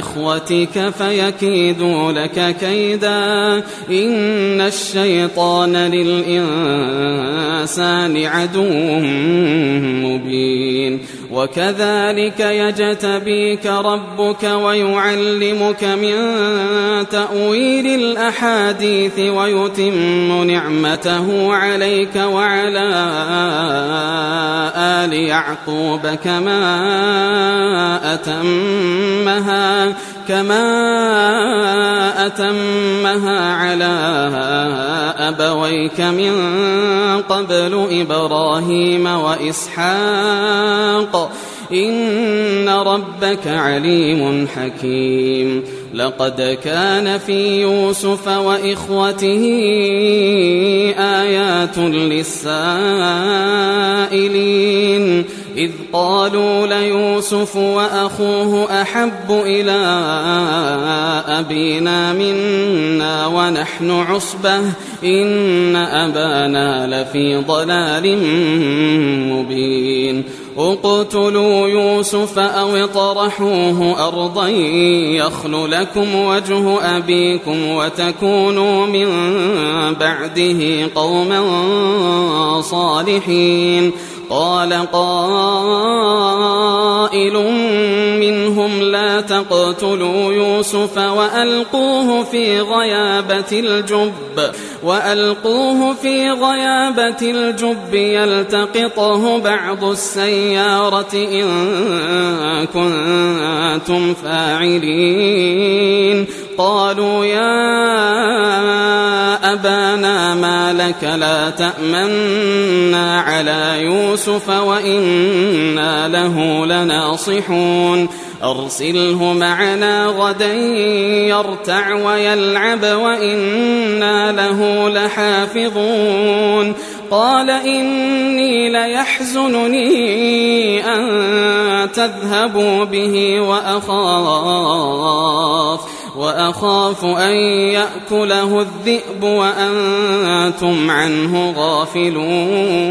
إخوتك فيكيدوا لك كيدا. إن الشيطان للإنسان عدو مبين. وكذلك يجتبيك ربك ويعلمك من تأويل الأحاديث ويتم نعمته عليك وعلى آل يعقوب كما أتمها. كما أتمها على أبويك من قبل إبراهيم وإسحاق إن ربك عليم حكيم لقد كان في يوسف وإخوته آيات للسائلين. إذ قالوا ليوسف وأخوه أحب إلى أبينا منا ونحن عصبة. إن أبانا لفي ضلال مبين. اقتلوا يوسف أو اطرحوه أرضا يخل لكم وجه أبيكم وتكونوا من بعده قوما صالحين. قال قائل منهم لا تقتلوا يوسف وألقوه في غيابة الجب وألقوه في غيابة الجب يلتقطه بعض السيارة إن كنتم فاعلين. قالوا يا أبانا ما لك لا تأمنا على يوسف وإنا له لناصحون. أرسله معنا غدا يرتع ويلعب وإنا له لحافظون. قال إني ليحزنني أن تذهبوا به وأخاف وأخاف أن يأكله الذئب وأنتم عنه غافلون.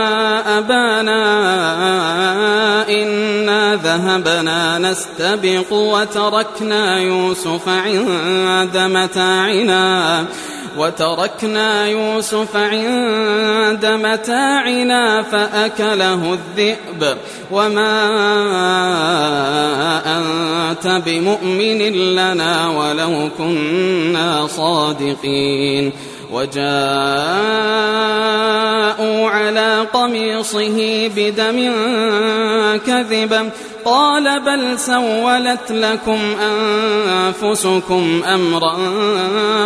ذهبنا نستبق وتركنا يوسف عند متاعنا وتركنا يوسف عند متاعنا فأكله الذئب. وما أنت بمؤمن لنا ولو كنا صادقين. وجاءوا على قميصه بدم كذبا قال بل سولت لكم أنفسكم أمرا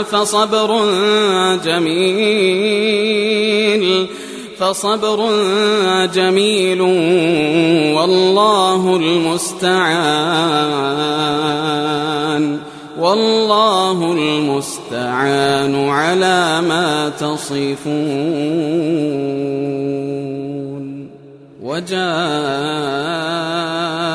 فصبر جميل فصبر جميل والله المستعان والله المستعان على ما تصفون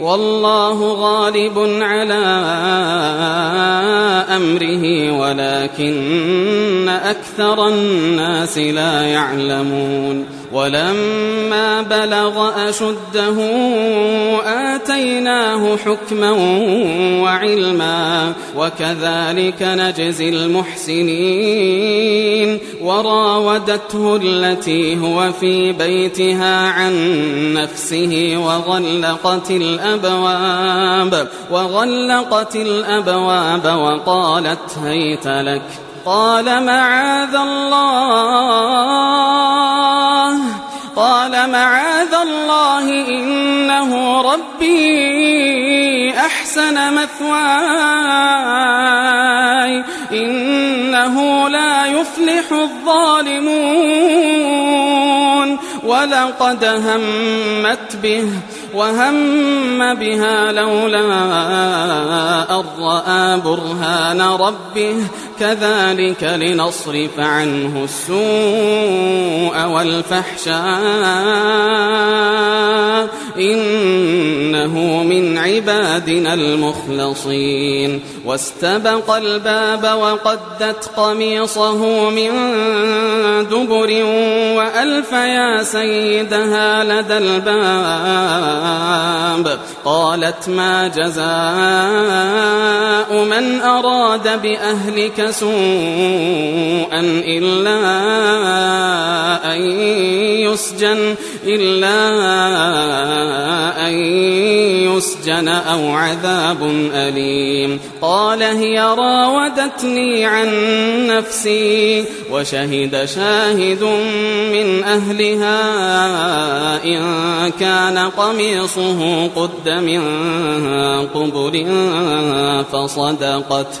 والله غالب على أمره ولكن أكثر الناس لا يعلمون. ولما بلغ أشده آتيناه حكما وعلما وكذلك نجزي المحسنين وراودته التي هو في بيتها عن نفسه وغلقت الأبواب وغلقت الأبواب وقالت هيت لك قال معاذ الله قال معاذ الله إنه ربي أحسن مثواي إنه لا يفلح الظالمون ولقد همت به وهم بها لولا أن رأى برهان ربه كذلك لنصرف عنه السوء والفحشاء إنه من عبادنا المخلصين واستبق الباب وقدت قميصه من دبر وألف يا سيدها لدى الباب قالت ما جزاء من أراد بأهلك سوءا إلا أن يسجن إلا أن يسجن أو عذاب أليم. قال هي راودتني عن نفسي وشهد شاهد من أهلها إن كان قميصه قد من قبل فصدقت.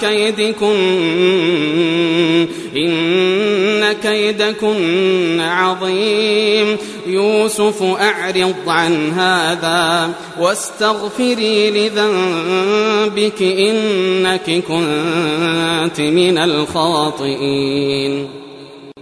كيدكن إن كيدكن عظيم. يوسف أعرض عن هذا واستغفري لذنبك إنك كنت من الخاطئين.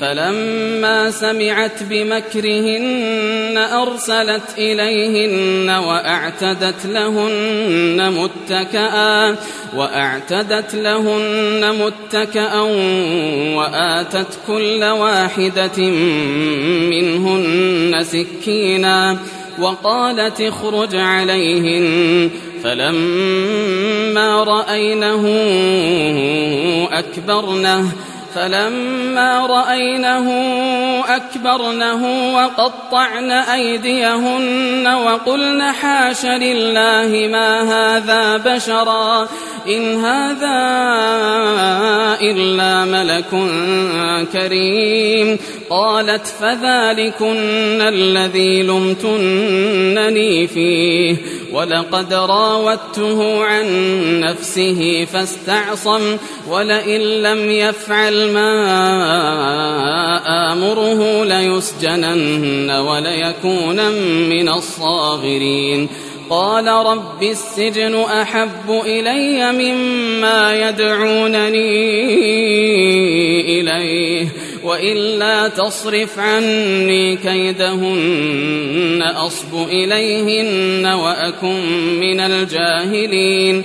فلما سمعت بمكرهن أرسلت إليهن وأعتدت لهن متكئا وأعتدت لهن متكأ وآتت كل واحدة منهن سكينا وقالت اخرج عليهن. فلما رأينه أكبرنه فلما رأينه أكبرنه وقطعن أيديهن وقلن حاش لله ما هذا بشرا إن هذا إلا ملك كريم قالت فذلكن الذي لمتنني فيه ولقد راودته عن نفسه فاستعصم ولئن لم يفعل ما آمره ليسجنن وليكون من الصاغرين. قال رب السجن أحب إلي مما يدعونني إليه وإلا تصرف عني كيدهن أصب إليهن وأكن من الجاهلين.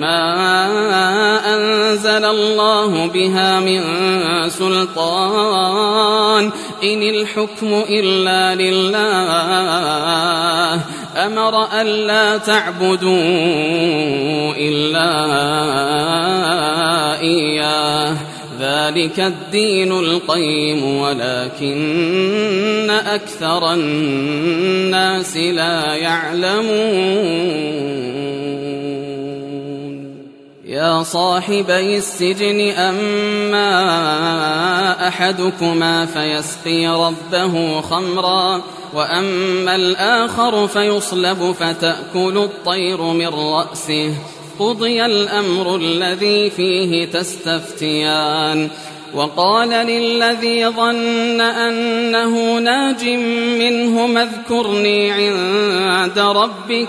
ما أنزل الله بها من سلطان. إن الحكم إلا لله. أمر ألا تعبدوا إلا إياه. ذلك الدين القيم ولكن أكثر الناس لا يعلمون. يا صاحبي السجن أما أحدكما فيسقي ربه خمرا وأما الآخر فيصلب فتأكل الطير من رأسه. قضي الأمر الذي فيه تستفتيان. وقال للذي ظن أنه ناج منه اذكرني عند ربك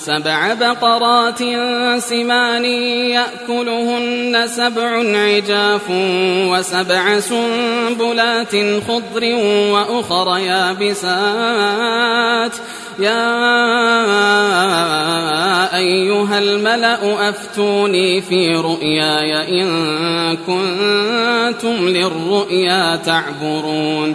سبع بقرات سمان يأكلهن سبع عجاف وسبع سنبلات خضر وأخر يابسات. يا أيها الملأ أفتوني في رؤياي إن كنتم للرؤيا تعبرون.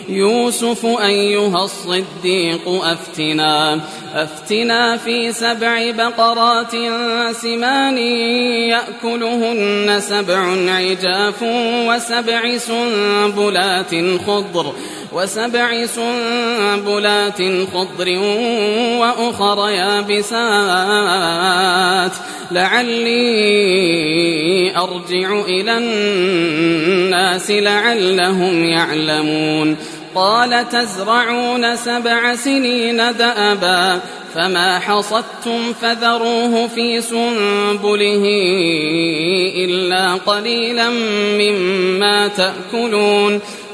يوسف أيها الصديق أفتنا أفتنا في سبع بقرات سمان يأكلهن سبع عجاف وسبع سنبلات خضر وسبع سنبلات خضر وأخر يابسات. لعلي أرجع إلى الناس لعلهم يعلمون. قال تزرعون سبع سنين دأبا فما حصدتم فذروه في سنبله إلا قليلا مما تأكلون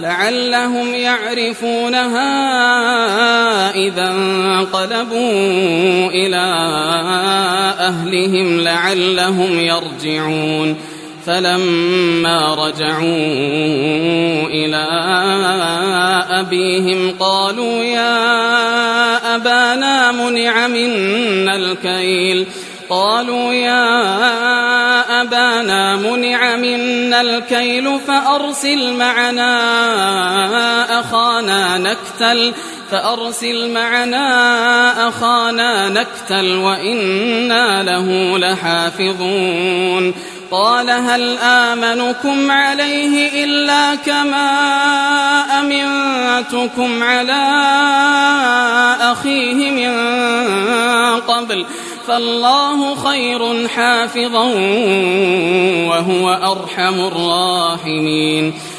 لعلهم يعرفونها إذا انقلبوا إلى أهلهم لعلهم يرجعون. فلما رجعوا إلى أبيهم قالوا يا أبانا منع منا الكيل. قالوا يا أبانا منع منا الكيل فأرسل معنا أخانا نكتل فأرسل معنا أخانا نكتل وإنا له لحافظون. قال هل آمنكم عليه إلا كما أمنتكم على أخيه من قبل؟ فالله خير حافظا وهو أرحم الراحمين.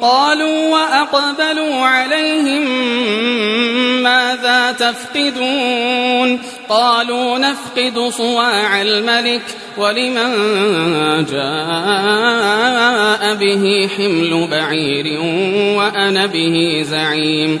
قالوا وأقبلوا عليهم ماذا تفقدون؟ قالوا نفقد صواع الملك ولمن جاء به حمل بعير وأنا به زعيم.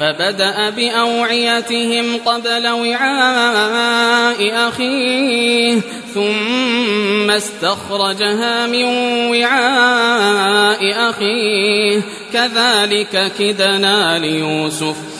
فبدأ بأوعيتهم قبل وعاء أخيه ثم استخرجها من وعاء أخيه. كذلك كدنا ليوسف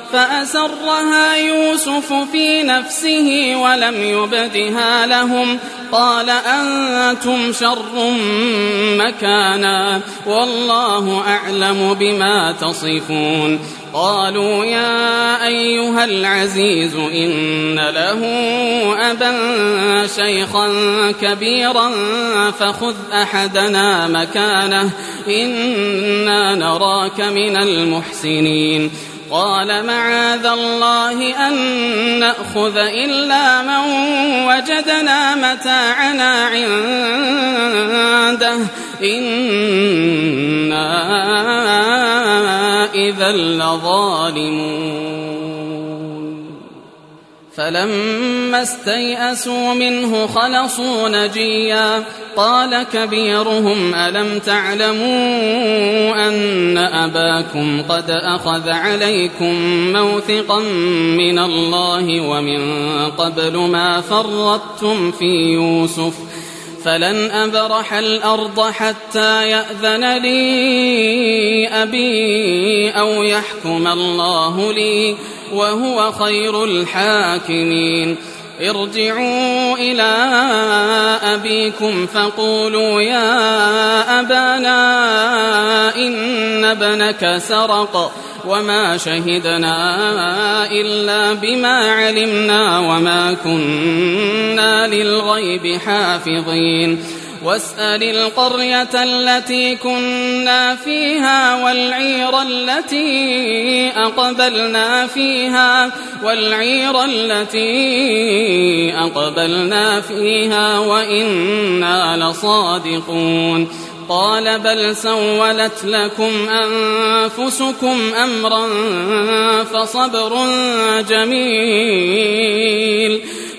فأسرها يوسف في نفسه ولم يبدها لهم. قال أنتم شر مكانا والله أعلم بما تصفون. قالوا يا أيها العزيز إن له أبا شيخا كبيرا فخذ أحدنا مكانه إنا نراك من المحسنين. قال معاذ الله أن نأخذ إلا من وجدنا متاعنا عنده. إنا إذا لظالمون. فلما استيئسوا منه خلصوا نجيا. قال كبيرهم ألم تعلموا أن أباكم قد أخذ عليكم موثقا من الله ومن قبل ما فرطتم في يوسف؟ فلن أبرح الأرض حتى يأذن لي أبي أو يحكم الله لي. وهو خير الحاكمين. ارجعوا إلى أبيكم فقولوا يا أبانا إن ابنك سرق وما شهدنا إلا بما علمنا وما كنا للغيب حافظين. واسأل القرية التي كنا فيها والعير التي أقبلنا فيها والعير التي أقبلنا فيها وإنا لصادقون. قال بل سولت لكم أنفسكم أمرا فصبر جميل.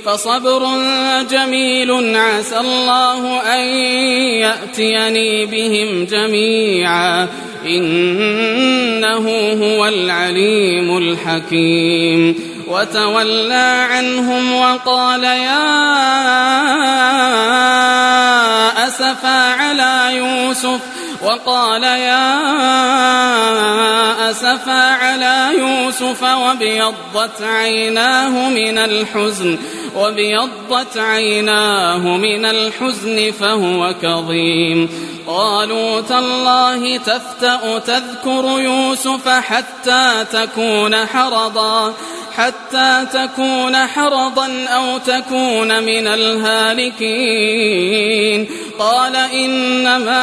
فصبر جميل عسى الله أن يأتيني بهم جميعا. إنه هو العليم الحكيم. وتولى عنهم وقال يا أسفا على يوسف وقال يا أسفا على يوسف وابيضت عيناه من الحزن وابيضت عيناه من الحزن فهو كظيم. قالوا تالله تفتأ تذكر يوسف حتى تكون حرضا حتى تكون حرضا أو تكون من الهالكين. قال إنما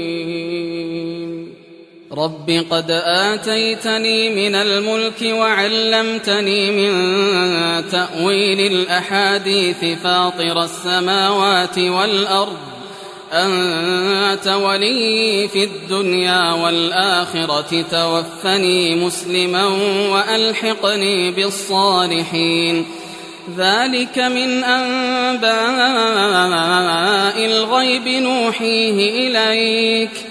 رب قد آتيتني من الملك وعلمتني من تأويل الأحاديث فاطر السماوات والأرض أنت ولي في الدنيا والآخرة توفني مسلما وألحقني بالصالحين. ذلك من أنباء الغيب نوحيه إليك.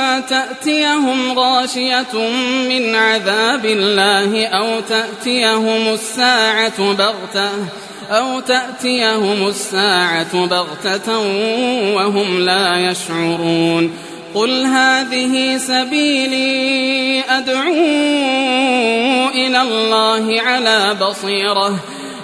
تأتيهم غاشية من عذاب الله أو تأتيهم الساعة بغتة أو تأتيهم الساعة بغتة وهم لا يشعرون قل هذه سبيلي أدعو إلى الله على بصيرة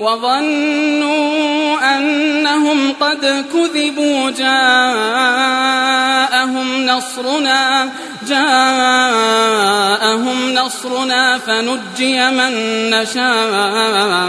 وظنوا أنهم قد كذبوا جاءهم نصرنا جاءهم نصرنا فنجي من نشاء.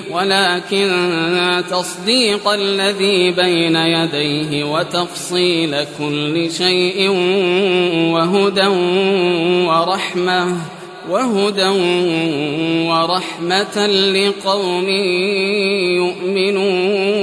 ولكن تصديق الذي بين يديه وتفصيل كل شيء وهدى ورحمة وهدى ورحمة لقوم يؤمنون.